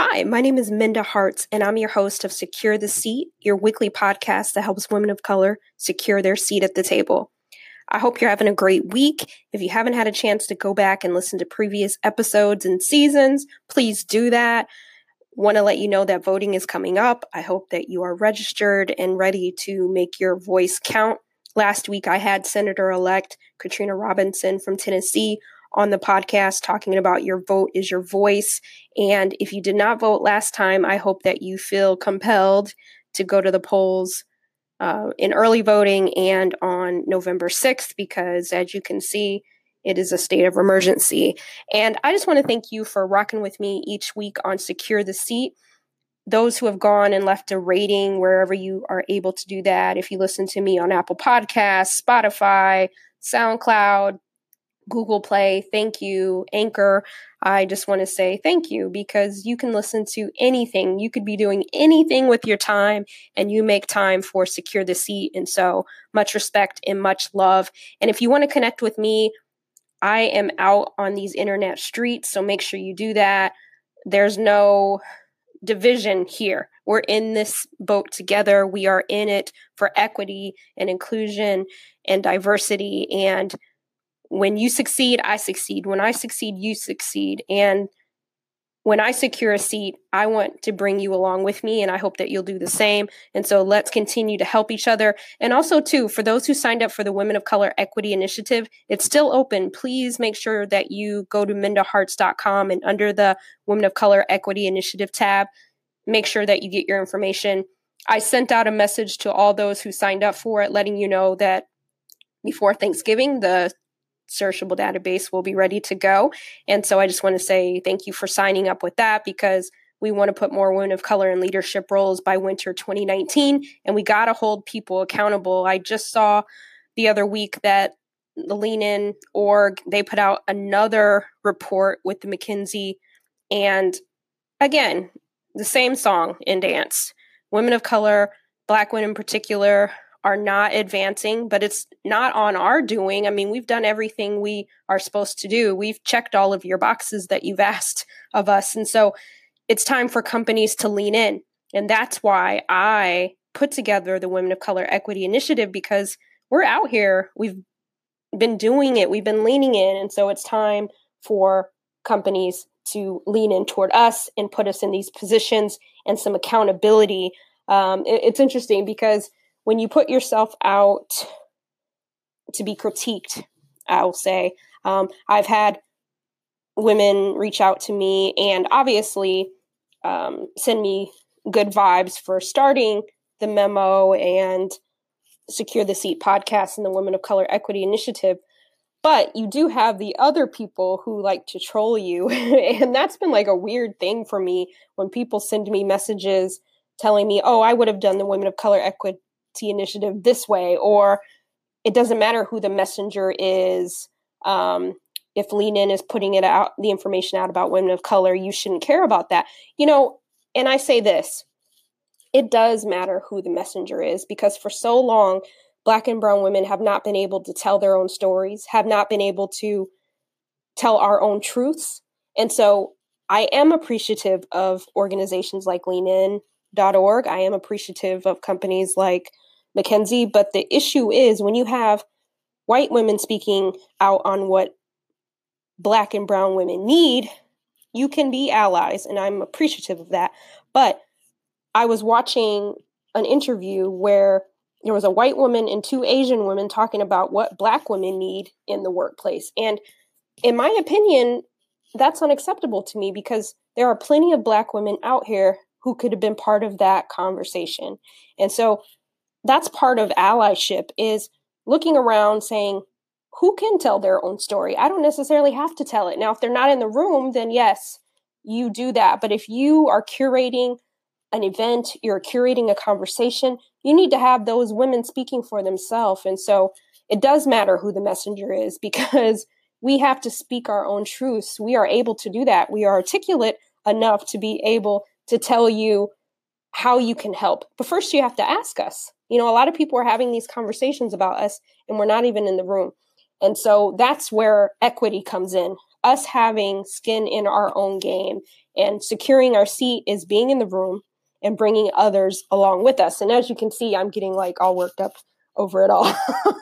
Hi, my name is Minda Harts, and I'm your host of Secure the Seat, your weekly podcast that helps women of color secure their seat at the table. I hope you're having a great week. If you haven't had a chance to go back and listen to previous episodes and seasons, please do that. Want to let you know that voting is coming up. I hope that you are registered and ready to make your voice count. Last week, I had Senator elect Katrina Robinson from Tennessee on the podcast talking about your vote is your voice. And if you did not vote last time, I hope that you feel compelled to go to the polls uh, in early voting and on November 6th, because as you can see, it is a state of emergency. And I just want to thank you for rocking with me each week on Secure the Seat. Those who have gone and left a rating wherever you are able to do that, if you listen to me on Apple Podcasts, Spotify, SoundCloud, Google Play, thank you, Anchor. I just want to say thank you because you can listen to anything. You could be doing anything with your time and you make time for Secure the Seat. And so much respect and much love. And if you want to connect with me, I am out on these internet streets. So make sure you do that. There's no division here. We're in this boat together. We are in it for equity and inclusion and diversity. And when you succeed, I succeed. When I succeed, you succeed. And when I secure a seat, I want to bring you along with me, and I hope that you'll do the same. And so let's continue to help each other. And also, too, for those who signed up for the Women of Color Equity Initiative, it's still open. Please make sure that you go to mindaharts.com and under the Women of Color Equity Initiative tab, make sure that you get your information. I sent out a message to all those who signed up for it, letting you know that before Thanksgiving, the searchable database will be ready to go. And so I just want to say thank you for signing up with that because we want to put more women of color in leadership roles by winter 2019 and we got to hold people accountable. I just saw the other week that the Lean In org they put out another report with the McKinsey and again, the same song and dance. Women of color, black women in particular, are not advancing, but it's not on our doing. I mean, we've done everything we are supposed to do. We've checked all of your boxes that you've asked of us. And so it's time for companies to lean in. And that's why I put together the Women of Color Equity Initiative because we're out here. We've been doing it, we've been leaning in. And so it's time for companies to lean in toward us and put us in these positions and some accountability. Um, it, it's interesting because when you put yourself out to be critiqued, I'll say, um, I've had women reach out to me and obviously um, send me good vibes for starting the memo and secure the seat podcast and the women of color equity initiative. But you do have the other people who like to troll you and that's been like a weird thing for me when people send me messages telling me oh i would have done the women of color equity initiative this way, or it doesn't matter who the messenger is. Um, if Lean In is putting it out, the information out about women of color, you shouldn't care about that. You know, and I say this it does matter who the messenger is because for so long, black and brown women have not been able to tell their own stories, have not been able to tell our own truths. And so I am appreciative of organizations like leanin.org. I am appreciative of companies like McKinsey. But the issue is when you have white women speaking out on what black and brown women need, you can be allies, and I'm appreciative of that. But I was watching an interview where there was a white woman and two Asian women talking about what black women need in the workplace. And in my opinion, that's unacceptable to me because there are plenty of black women out here who could have been part of that conversation. And so that's part of allyship is looking around saying who can tell their own story? I don't necessarily have to tell it. Now if they're not in the room then yes you do that. But if you are curating an event you're curating a conversation you need to have those women speaking for themselves. And so it does matter who the messenger is because we have to speak our own truths. We are able to do that. We are articulate enough to be able to tell you how you can help but first you have to ask us you know, a lot of people are having these conversations about us and we're not even in the room. And so that's where equity comes in. us having skin in our own game and securing our seat is being in the room and bringing others along with us. And as you can see, I'm getting like all worked up over it all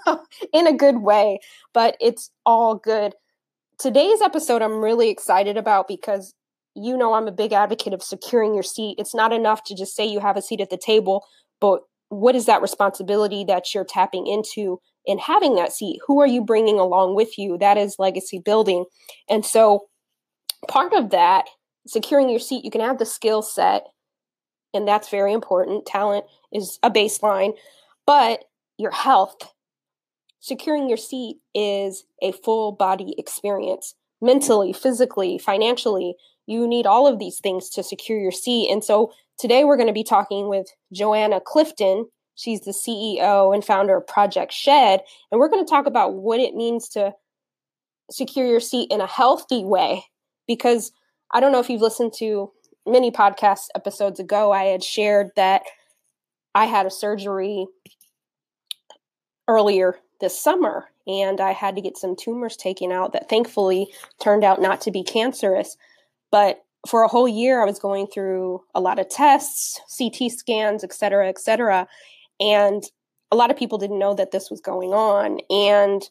in a good way, but it's all good. Today's episode, I'm really excited about because you know I'm a big advocate of securing your seat. It's not enough to just say you have a seat at the table, but what is that responsibility that you're tapping into in having that seat? Who are you bringing along with you? That is legacy building. And so, part of that, securing your seat, you can have the skill set, and that's very important. Talent is a baseline, but your health, securing your seat is a full body experience mentally, physically, financially. You need all of these things to secure your seat. And so, Today, we're going to be talking with Joanna Clifton. She's the CEO and founder of Project Shed. And we're going to talk about what it means to secure your seat in a healthy way. Because I don't know if you've listened to many podcast episodes ago, I had shared that I had a surgery earlier this summer and I had to get some tumors taken out that thankfully turned out not to be cancerous. But for a whole year, I was going through a lot of tests, CT scans, et cetera, et cetera. And a lot of people didn't know that this was going on. And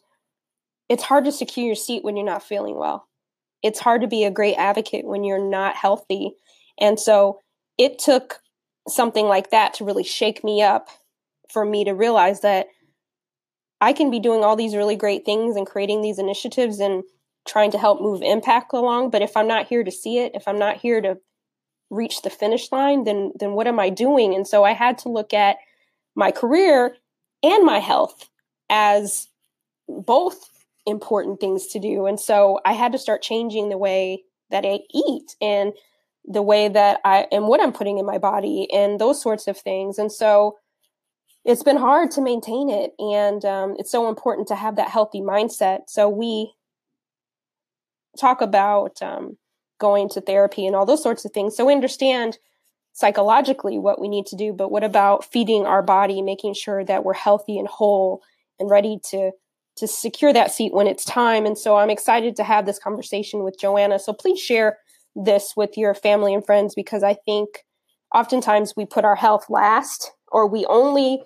it's hard to secure your seat when you're not feeling well. It's hard to be a great advocate when you're not healthy. And so it took something like that to really shake me up for me to realize that I can be doing all these really great things and creating these initiatives and trying to help move impact along but if i'm not here to see it if i'm not here to reach the finish line then then what am i doing? And so i had to look at my career and my health as both important things to do. And so i had to start changing the way that i eat and the way that i and what i'm putting in my body and those sorts of things. And so it's been hard to maintain it. And um, it's so important to have that healthy mindset. So we talk about um, going to therapy and all those sorts of things. So we understand psychologically what we need to do, but what about feeding our body, making sure that we're healthy and whole and ready to to secure that seat when it's time. And so I'm excited to have this conversation with Joanna. So please share this with your family and friends because I think oftentimes we put our health last or we only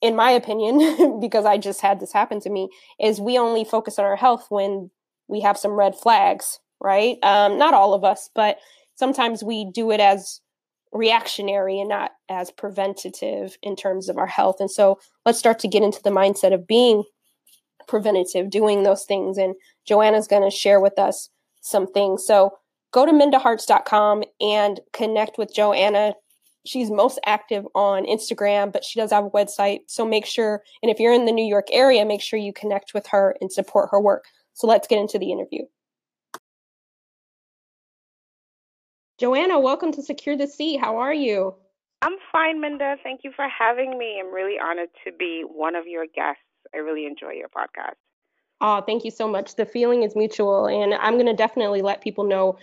in my opinion because I just had this happen to me is we only focus on our health when we have some red flags, right? Um, not all of us, but sometimes we do it as reactionary and not as preventative in terms of our health. And so let's start to get into the mindset of being preventative, doing those things. And Joanna's going to share with us some things. So go to mindaharts.com and connect with Joanna. She's most active on Instagram, but she does have a website. So make sure, and if you're in the New York area, make sure you connect with her and support her work. So let's get into the interview. Joanna, welcome to Secure the Seat. How are you? I'm fine, Minda. Thank you for having me. I'm really honored to be one of your guests. I really enjoy your podcast. Oh, thank you so much. The feeling is mutual, and I'm going to definitely let people know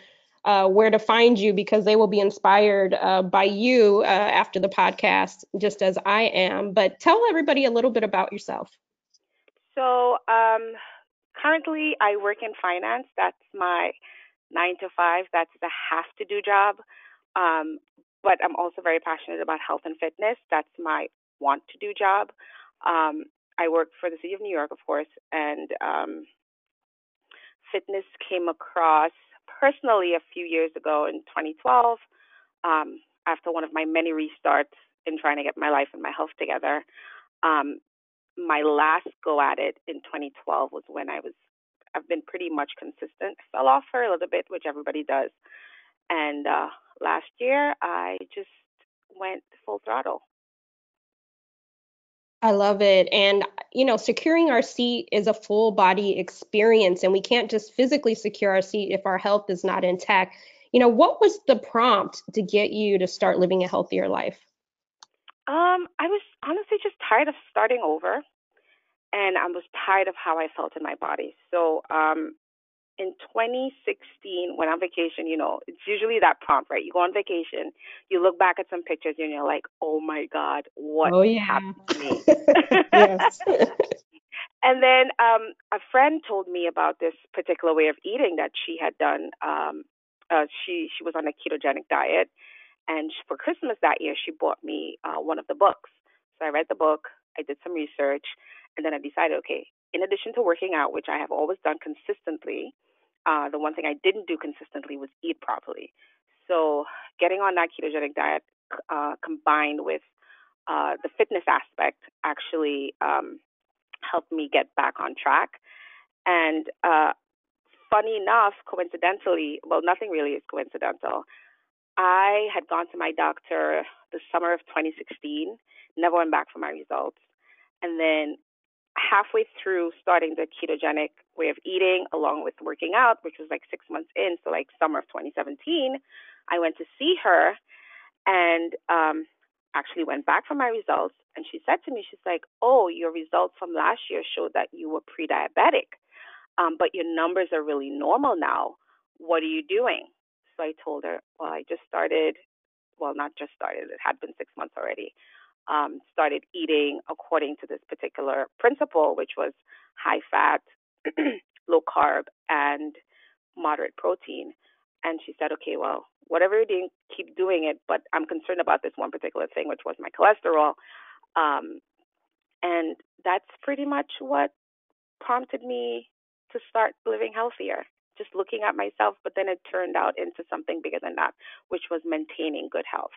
uh, where to find you because they will be inspired uh, by you uh, after the podcast, just as I am. But tell everybody a little bit about yourself. So, um, currently I work in finance. That's my nine to five. That's the have to do job. Um, but I'm also very passionate about health and fitness. That's my want to do job. Um, I work for the city of New York, of course, and um, fitness came across personally a few years ago in 2012 um, after one of my many restarts in trying to get my life and my health together. Um, my last go at it in 2012 was when I was I've been pretty much consistent. Fell off for a little bit, which everybody does. And uh, last year, I just went full throttle. I love it. And, you know, securing our seat is a full body experience, and we can't just physically secure our seat if our health is not intact. You know, what was the prompt to get you to start living a healthier life? Um, I was honestly just tired of starting over, and I was tired of how I felt in my body. So, um, in 2016, when I'm on vacation, you know, it's usually that prompt, right? You go on vacation, you look back at some pictures, and you're like, "Oh my God, what oh, yeah. happened to me?" and then um, a friend told me about this particular way of eating that she had done. Um, uh, she she was on a ketogenic diet, and for Christmas that year, she bought me uh, one of the books. So I read the book, I did some research, and then I decided, okay, in addition to working out, which I have always done consistently, uh, the one thing I didn't do consistently was eat properly. So getting on that ketogenic diet uh, combined with uh, the fitness aspect actually um, helped me get back on track. And uh, funny enough, coincidentally, well, nothing really is coincidental. I had gone to my doctor the summer of 2016, never went back for my results. And then halfway through starting the ketogenic way of eating along with working out, which was like six months in, so like summer of 2017, I went to see her and um, actually went back for my results. And she said to me, she's like, Oh, your results from last year showed that you were pre diabetic, um, but your numbers are really normal now. What are you doing? So I told her, Well, I just started, well, not just started, it had been six months already. Um, started eating according to this particular principle, which was high fat, low carb, and moderate protein. And she said, okay, well, whatever you're doing, keep doing it. But I'm concerned about this one particular thing, which was my cholesterol. Um, and that's pretty much what prompted me to start living healthier. Just looking at myself, but then it turned out into something bigger than that, which was maintaining good health.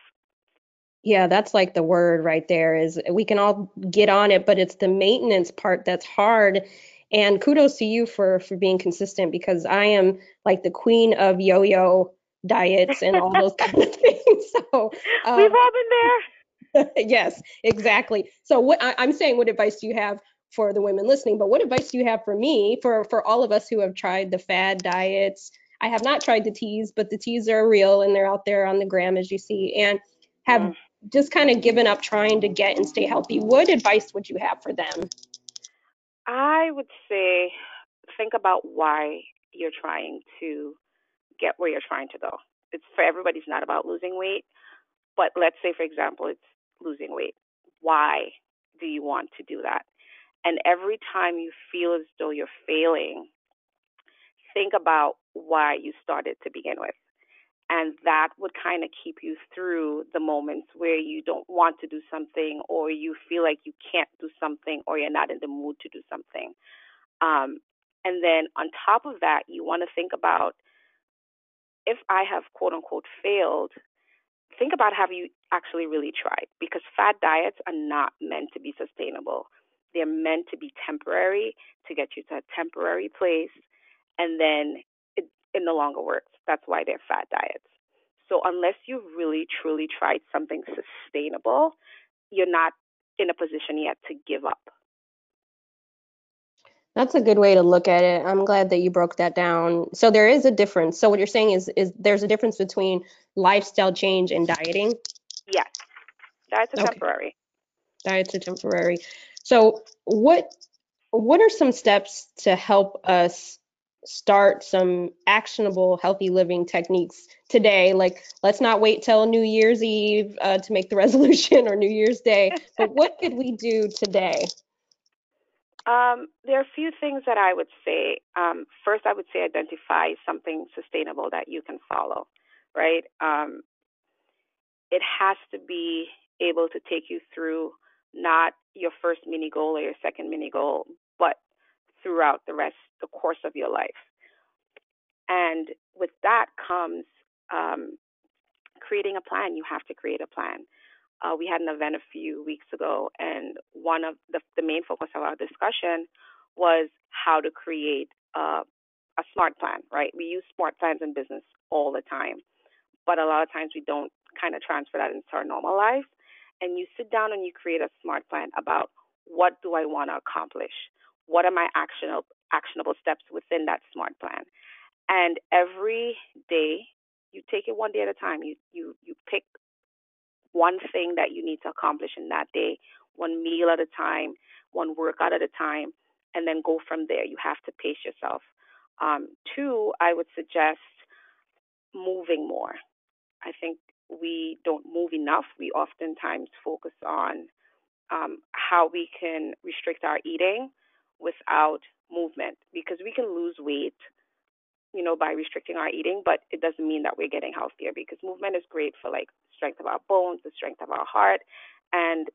Yeah, that's like the word right there is we can all get on it, but it's the maintenance part that's hard. And kudos to you for for being consistent because I am like the queen of yo-yo diets and all those kind of things. So um, we've all been there. yes, exactly. So what I, I'm saying, what advice do you have for the women listening? But what advice do you have for me, for for all of us who have tried the fad diets? I have not tried the teas, but the teas are real and they're out there on the gram as you see, and have mm. Just kind of given up trying to get and stay healthy. What advice would you have for them? I would say think about why you're trying to get where you're trying to go. It's for everybody's not about losing weight, but let's say for example it's losing weight. Why do you want to do that? And every time you feel as though you're failing, think about why you started to begin with. And that would kind of keep you through the moments where you don't want to do something or you feel like you can't do something or you're not in the mood to do something. Um, and then on top of that, you want to think about if I have quote unquote failed, think about have you actually really tried? Because fad diets are not meant to be sustainable. They're meant to be temporary to get you to a temporary place, and then it, no longer works. That's why they're fat diets. So unless you've really truly tried something sustainable, you're not in a position yet to give up. That's a good way to look at it. I'm glad that you broke that down. So there is a difference. So what you're saying is is there's a difference between lifestyle change and dieting? Yes. Diets are okay. temporary. Diets are temporary. So what what are some steps to help us start some actionable healthy living techniques today like let's not wait till new year's eve uh, to make the resolution or new year's day but what could we do today um, there are a few things that I would say. Um, first, I would say identify something sustainable that you can follow, right? Um, it has to be able to take you through not your first mini goal or your second mini goal, throughout the rest, the course of your life. And with that comes um, creating a plan. You have to create a plan uh, we had an event a few weeks ago, and one of the, the main focus of our discussion was how to create a smart plan, right? We use smart plans in business all the time, but a lot of times we don't kind of transfer that into our normal life. And you sit down and you create a smart plan about what do I want to accomplish? What are my actionable actionable steps within that smart plan? And every day you take it one day at a time. You you you pick one thing that you need to accomplish in that day, one meal at a time, one workout at a time, and then go from there. You have to pace yourself. Um, two, I would suggest moving more. I think we don't move enough. We oftentimes focus on um, how we can restrict our eating without movement because we can lose weight you know by restricting our eating but it doesn't mean that we're getting healthier because movement is great for like strength of our bones the strength of our heart. And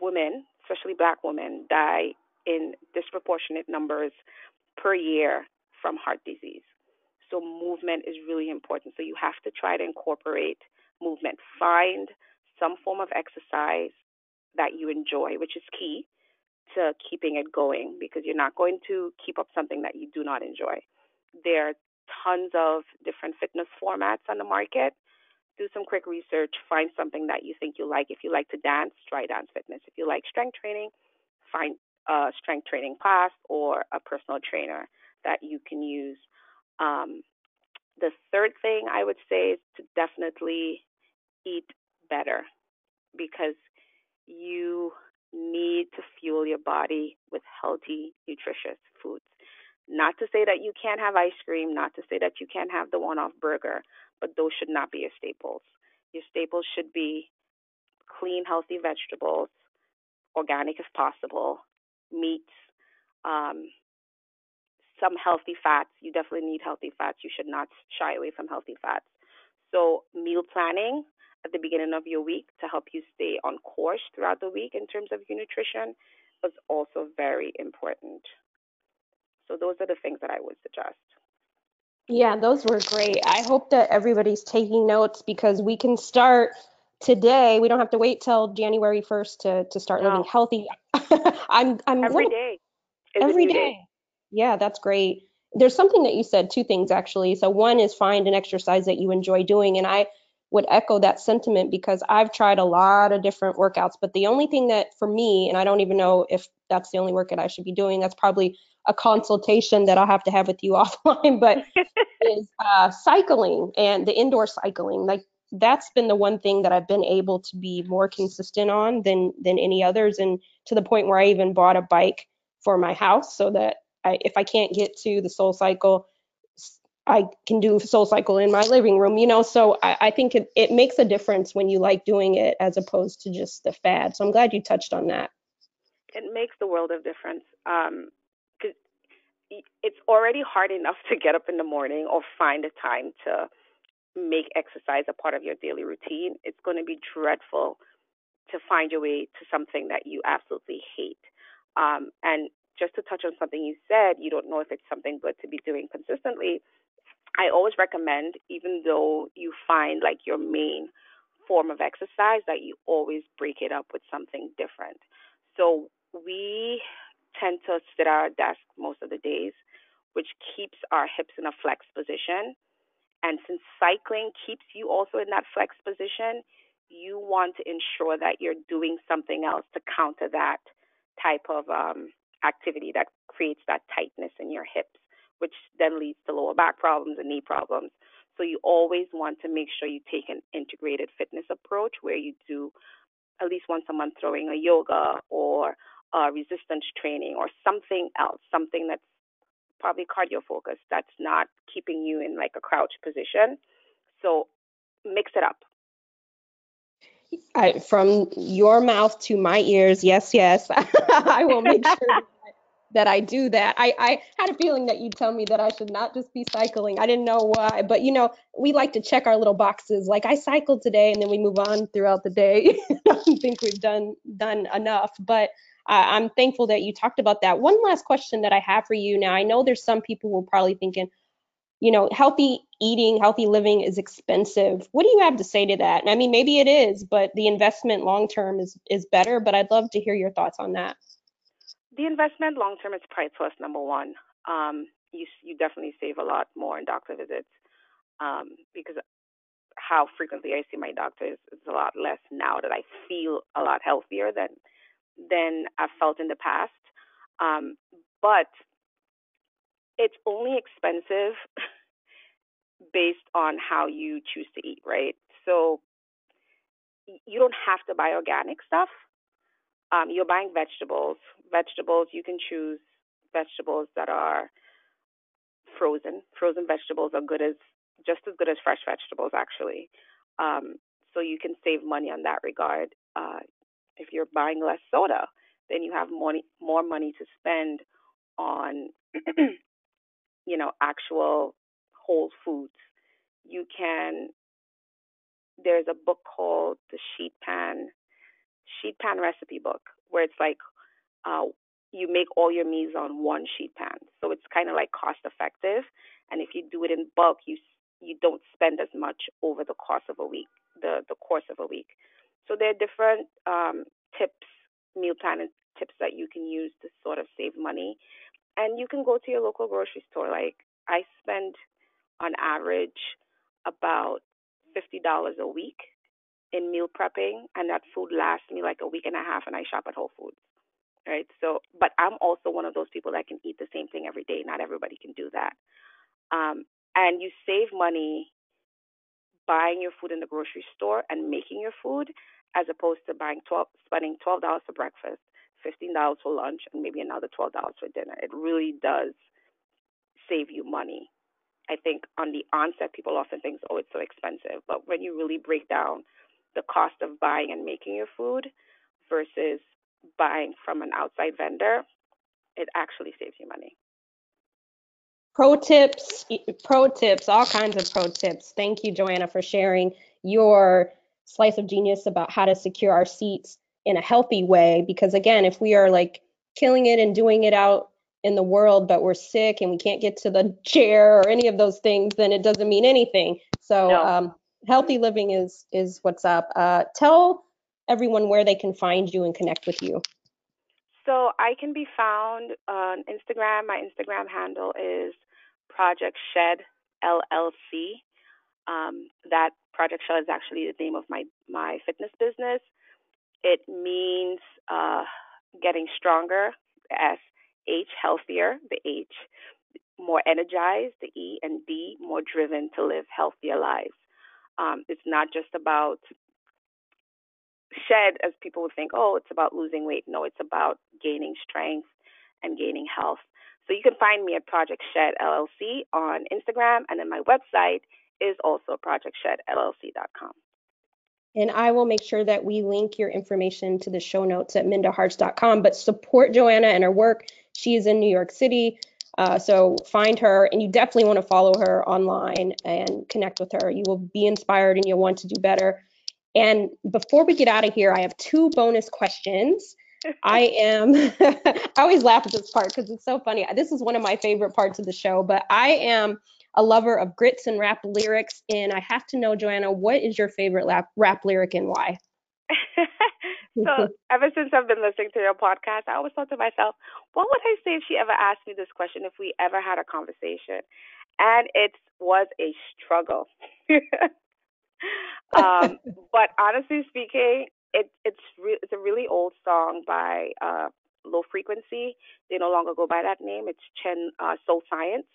women especially black women die in disproportionate numbers per year from heart disease. So movement is really important. So you have to try to incorporate movement. Find some form of exercise that you enjoy which is key to keeping it going because you're not going to keep up something that you do not enjoy. There are tons of different fitness formats on the market. Do some quick research, find something that you think you like. If you like to dance, try dance fitness. If you like strength training, find a strength training class or a personal trainer that you can use. Um, the third thing I would say is to definitely eat better because you need to fuel your body with healthy, nutritious foods. Not to say that you can't have ice cream, not to say that you can't have the one off burger, but those should not be your staples. Your staples should be clean, healthy vegetables, organic if possible, meats, um, some healthy fats. You definitely need healthy fats. You should not shy away from healthy fats. So, meal planning at the beginning of your week to help you stay on course throughout the week in terms of your nutrition is also very important. So, those are the things that I would suggest. Yeah, those were great. I hope that everybody's taking notes because we can start today. We don't have to wait till January 1st to, to start no. living healthy. I'm I'm every little, day. every day. day. Yeah, that's great. There's something that you said, two things actually. So one is find an exercise that you enjoy doing. And I would echo that sentiment because I've tried a lot of different workouts, but the only thing that for me, and I don't even know if that's the only workout I should be doing, that's probably a consultation that I'll have to have with you offline, but is uh, cycling and the indoor cycling. Like that's been the one thing that I've been able to be more consistent on than than any others, and to the point where I even bought a bike for my house so that I, if I can't get to the Soul Cycle I can do Soul Cycle in my living room, you know. So I, I think it, it makes a difference when you like doing it as opposed to just the fad. So I'm glad you touched on that. It makes the world of difference. Um, cause it's already hard enough to get up in the morning or find a time to make exercise a part of your daily routine. It's going to be dreadful to find your way to something that you absolutely hate. Um, and just to touch on something you said, you don't know if it's something good to be doing consistently. I always recommend, even though you find like your main form of exercise, that you always break it up with something different. So we tend to sit at our desk most of the days, which keeps our hips in a flex position. And since cycling keeps you also in that flex position, you want to ensure that you're doing something else to counter that type of um, activity that creates that tightness in your hips which then leads to lower back problems and knee problems. So you always want to make sure you take an integrated fitness approach where you do at least once a month throwing a yoga or resistance training or something else, something that's probably cardio focused that's not keeping you in like a crouch position. So mix it up. I, from your mouth to my ears, yes, yes. I will make sure that I do that. I, I had a feeling that you'd tell me that I should not just be cycling. I didn't know why, but you know, we like to check our little boxes. Like I cycled today, and then we move on throughout the day. I don't think we've done done enough, but uh, I'm thankful that you talked about that. One last question that I have for you now. I know there's some people who are probably thinking, you know, healthy eating, healthy living is expensive. What do you have to say to that? I mean, maybe it is, but the investment long term is is better. But I'd love to hear your thoughts on that the investment long term is priceless. Number one, um, you you definitely save a lot more in doctor visits um, because how frequently I see my doctor is, is a lot less now that I feel a lot healthier than than I've felt in the past. Um, but it's only expensive based on how you choose to eat, right? So you don't have to buy organic stuff um, you're buying vegetables. Vegetables, you can choose vegetables that are frozen. Frozen vegetables are good as just as good as fresh vegetables, actually. Um, so you can save money on that regard. Uh, if you're buying less soda, then you have more more money to spend on you know actual whole foods. You can there's a book called the sheet pan sheet pan recipe book where it's like uh, you make all your meals on one sheet pan. So it's kind of like cost effective. And if you do it in bulk, you you don't spend as much over the course of a week, the the course of a week. So there are different um, tips, meal planning tips that you can use to sort of save money. And you can go to your local grocery store. Like I spend on average about fifty dollars a week in meal prepping, and that food lasts me like a week and a half, and I shop at Whole Foods. Right. So, but I'm also one of those people that can eat the same thing every day. Not everybody can do that. Um, and you save money buying your food in the grocery store and making your food as opposed to buying 12, spending $12 for breakfast, $15 for lunch, and maybe another $12 for dinner. It really does save you money. I think on the onset, people often think, oh, it's so expensive. But when you really break down the cost of buying and making your food versus buying from an outside vendor, it actually saves you money. Pro tips, pro tips, all kinds of pro tips. Thank you, Joanna, for sharing your slice of genius about how to secure our seats in a healthy way. Because again, if we are like killing it and doing it out in the world, but we're sick and we can't get to the chair or any of those things, then it doesn't mean anything. So no. um, healthy living is is what's up. Uh, tell everyone where they can find you and connect with you. So I can be found on Instagram. My Instagram handle is Project Shed LLC. Um, that Project Shed is actually the name of my my fitness business. It means uh, getting stronger. S H healthier. The H more energized. The E and D more driven to live healthier lives. Um, it's not just about shed as people would think, oh, it's about losing weight. No, it's about gaining strength and gaining health. So you can find me at Project Shed LLC on Instagram, and then my website is also projectshedllc.com. And I will make sure that we link your information to the show notes at mindaharts.com. But support Joanna and her work. She is in New York City. Uh, so find her, and you definitely want to follow her online and connect with her. You will be inspired and you'll want to do better. And before we get out of here, I have two bonus questions. I am, I always laugh at this part because it's so funny. This is one of my favorite parts of the show, but I am a lover of grits and rap lyrics. And I have to know, Joanna, what is your favorite rap, rap lyric and why? so ever since I've been listening to your podcast, I always thought to myself, what would I say if she ever asked me this question, if we ever had a conversation? And it was a struggle. um, but honestly speaking, it, it's re- it's a really old song by uh, Low Frequency. They no longer go by that name. It's Chen uh, Soul Science,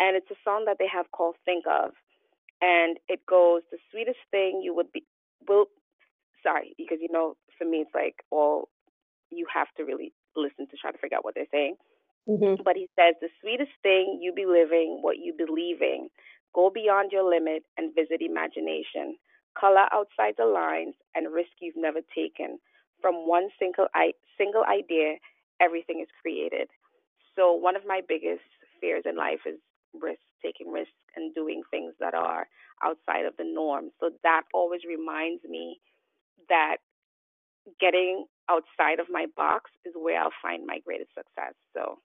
and it's a song that they have called "Think of," and it goes, "The sweetest thing you would be will." Sorry, because you know, for me, it's like all you have to really listen to try to figure out what they're saying. Mm-hmm. But he says, "The sweetest thing you be living, what you believing." Go beyond your limit and visit imagination. Color outside the lines and risk you've never taken. From one single, I- single idea, everything is created. So, one of my biggest fears in life is risk, taking risks and doing things that are outside of the norm. So, that always reminds me that getting outside of my box is where I'll find my greatest success. So,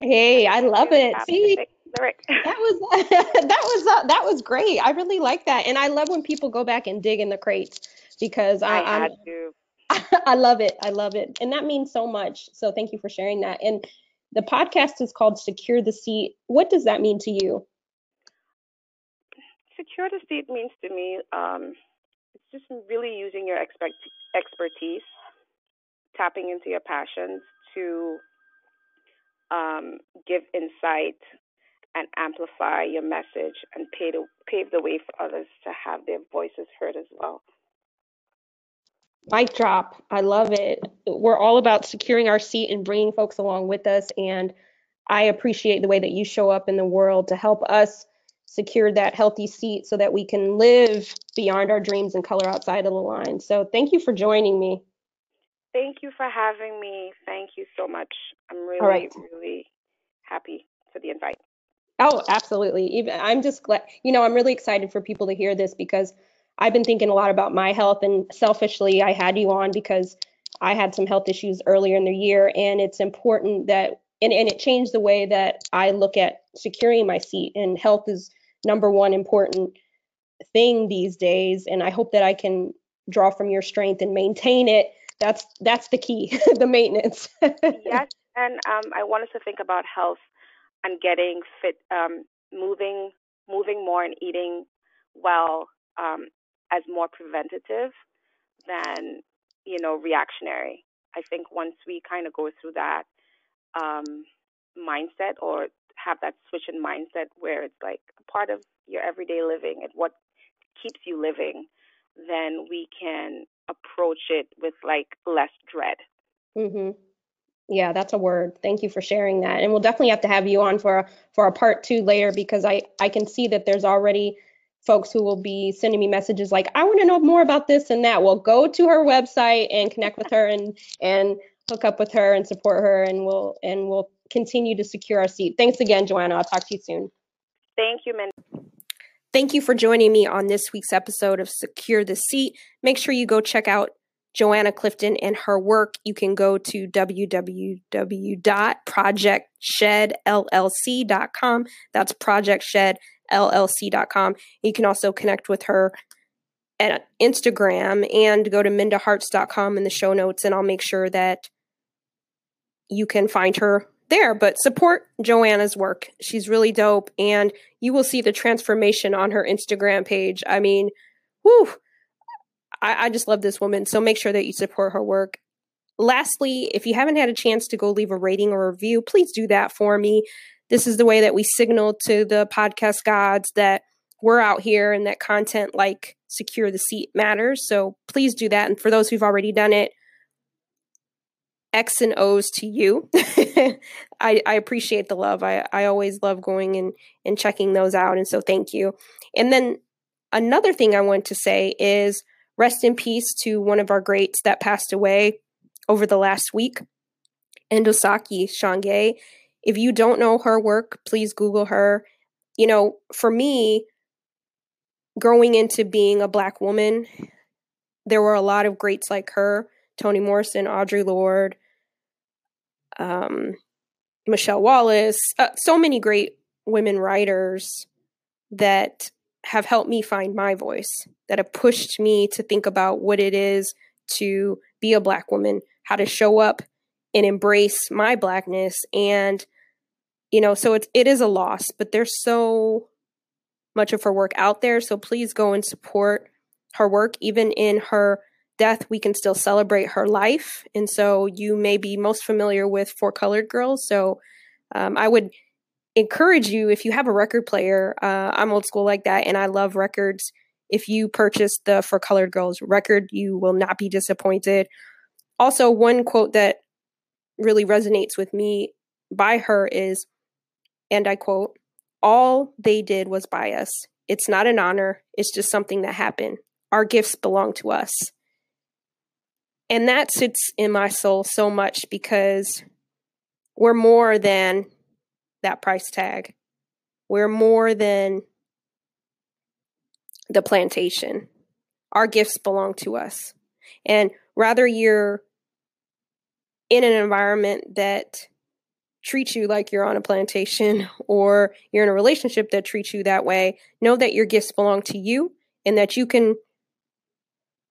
Hey, I love it. See, that was that was uh, that was great. I really like that, and I love when people go back and dig in the crates because I, I had to. I love it. I love it, and that means so much. So thank you for sharing that. And the podcast is called Secure the Seat. What does that mean to you? Secure the seat means to me, um, just really using your expect- expertise, tapping into your passions to um, give insight and amplify your message and the, pave the way for others to have their voices heard as well. Mic drop. I love it. We're all about securing our seat and bringing folks along with us. And I appreciate the way that you show up in the world to help us secure that healthy seat so that we can live beyond our dreams and color outside of the line. So thank you for joining me. Thank you for having me. Thank you so much. I'm really, right. really happy for the invite. Oh, absolutely. Even I'm just glad, you know, I'm really excited for people to hear this because I've been thinking a lot about my health and selfishly I had you on because I had some health issues earlier in the year and it's important that and, and it changed the way that I look at securing my seat and health is number one important thing these days and I hope that I can draw from your strength and maintain it. That's that's the key, the maintenance. yes, and um, I want us to think about health and getting fit, um, moving, moving more and eating well um, as more preventative than you know reactionary. I think once we kind of go through that um, mindset or have that switch in mindset where it's like a part of your everyday living and what keeps you living, then we can approach it with like less dread. Mm-hmm. Yeah, that's a word. Thank you for sharing that. And we'll definitely have to have you on for a, for a part two later because I I can see that there's already folks who will be sending me messages like I want to know more about this and that. Well, go to her website and connect with her and and hook up with her and support her and we'll and we'll continue to secure our seat. Thanks again, Joanna. I'll talk to you soon. Thank you, Mindy. Thank you for joining me on this week's episode of Secure the Seat. Make sure you go check out Joanna Clifton and her work, you can go to www.projectshedllc.com. That's projectshedllc.com. You can also connect with her at Instagram and go to mindaharts.com in the show notes, and I'll make sure that you can find her there. But support Joanna's work. She's really dope, and you will see the transformation on her Instagram page. I mean, whew I, I just love this woman. So make sure that you support her work. Lastly, if you haven't had a chance to go leave a rating or review, please do that for me. This is the way that we signal to the podcast gods that we're out here and that content like Secure the Seat matters. So please do that. And for those who've already done it, X and O's to you. I, I appreciate the love. I, I always love going and, and checking those out. And so thank you. And then another thing I want to say is Rest in peace to one of our greats that passed away over the last week, Ntozake Shange. If you don't know her work, please Google her. You know, for me, growing into being a Black woman, there were a lot of greats like her Toni Morrison, Audre Lorde, um, Michele Wallace, uh, so many great women writers that have helped me find my voice, that have pushed me to think about what it is to be a Black woman, how to show up and embrace my Blackness. And, you know, so it, it is a loss, but there's so much of her work out there. So please go and support her work. Even in her death, we can still celebrate her life. And so you may be most familiar with For Colored Girls. So um, I would encourage you if you have a record player. Uh, I'm old school like that, and I love records. If you purchase the For Colored Girls record, you will not be disappointed. Also, one quote that really resonates with me by her is, and I quote, All they did was buy us. It's not an honor, it's just something that happened. Our gifts belong to us. And that sits in my soul so much because we're more than that price tag. We're more than the plantation. Our gifts belong to us. And rather you're in an environment that treats you like you're on a plantation or you're in a relationship that treats you that way, know that your gifts belong to you and that you can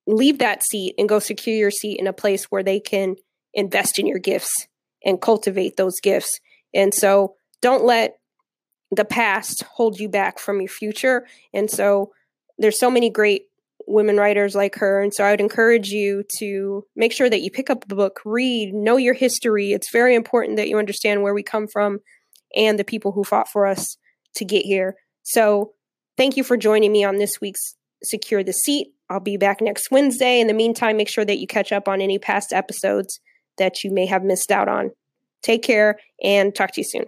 leave that seat and go secure your seat in a place where they can invest in your gifts and cultivate those gifts. And so don't let the past hold you back from your future. And so there's so many great women writers like her. And so I would encourage you to make sure that you pick up the book, read, know your history. It's very important that you understand where we come from and the people who fought for us to get here. So thank you for joining me on this week's Secure the Seat. I'll be back next Wednesday. In the meantime, make sure that you catch up on any past episodes that you may have missed out on. Take care and talk to you soon.